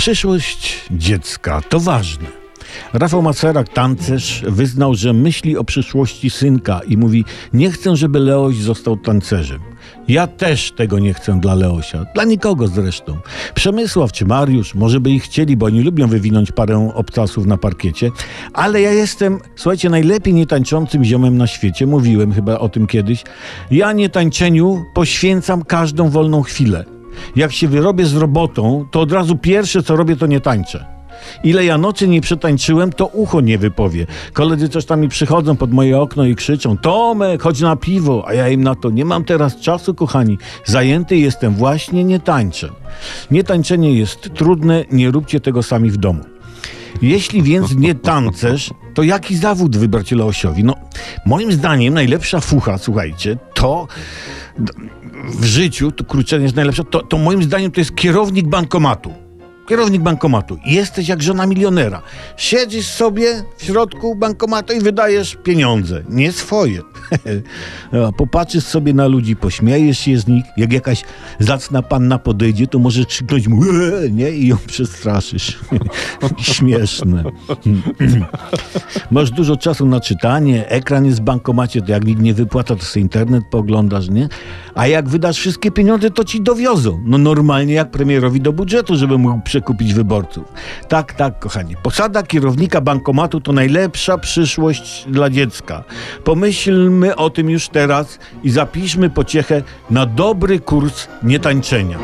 Przyszłość dziecka to ważne. Rafał Macerak, tancerz, wyznał, że myśli o przyszłości synka i mówi: Nie chcę, żeby Leoś został tancerzem. Ja też tego nie chcę dla Leosia, dla nikogo zresztą. Przemysław czy Mariusz, może by ich chcieli, bo oni lubią wywinąć parę obcasów na parkiecie, ale ja jestem, słuchajcie, najlepiej nietańczącym ziomem na świecie. Mówiłem chyba o tym kiedyś. Ja nietańczeniu poświęcam każdą wolną chwilę. Jak się wyrobię z robotą, to od razu pierwsze co robię, to nie tańczę. Ile ja nocy nie przetańczyłem, to ucho nie wypowie. Koledzy coś tam mi przychodzą pod moje okno i krzyczą: Tomek, chodź na piwo. A ja im na to: Nie mam teraz czasu, kochani. Zajęty jestem, właśnie nie tańczę. Nietańczenie jest trudne, nie róbcie tego sami w domu. Jeśli więc nie tancerz, to jaki zawód wybrać Leosiowi? No, moim zdaniem najlepsza fucha, słuchajcie, to w życiu, to krócej jest najlepsza, to, to moim zdaniem to jest kierownik bankomatu. Kierownik bankomatu. Jesteś jak żona milionera. Siedzisz sobie w środku bankomatu i wydajesz pieniądze. Nie swoje. No, Popatrzysz sobie na ludzi, pośmiejesz się z nich. Jak jakaś zacna panna podejdzie, to możesz krzyknąć mu "Eee", nie? i ją przestraszysz. Śmieszne. Masz dużo czasu na czytanie, ekran jest w bankomacie, to jak nikt nie wypłaca, to sobie internet pooglądasz, nie? A jak wydasz wszystkie pieniądze, to ci dowiozą. No normalnie jak premierowi do budżetu, żeby mógł przekupić wyborców. Tak, tak, kochani. Posada kierownika bankomatu to najlepsza przyszłość dla dziecka. Pomyślmy o tym już teraz i zapiszmy pociechę na dobry kurs nietańczenia.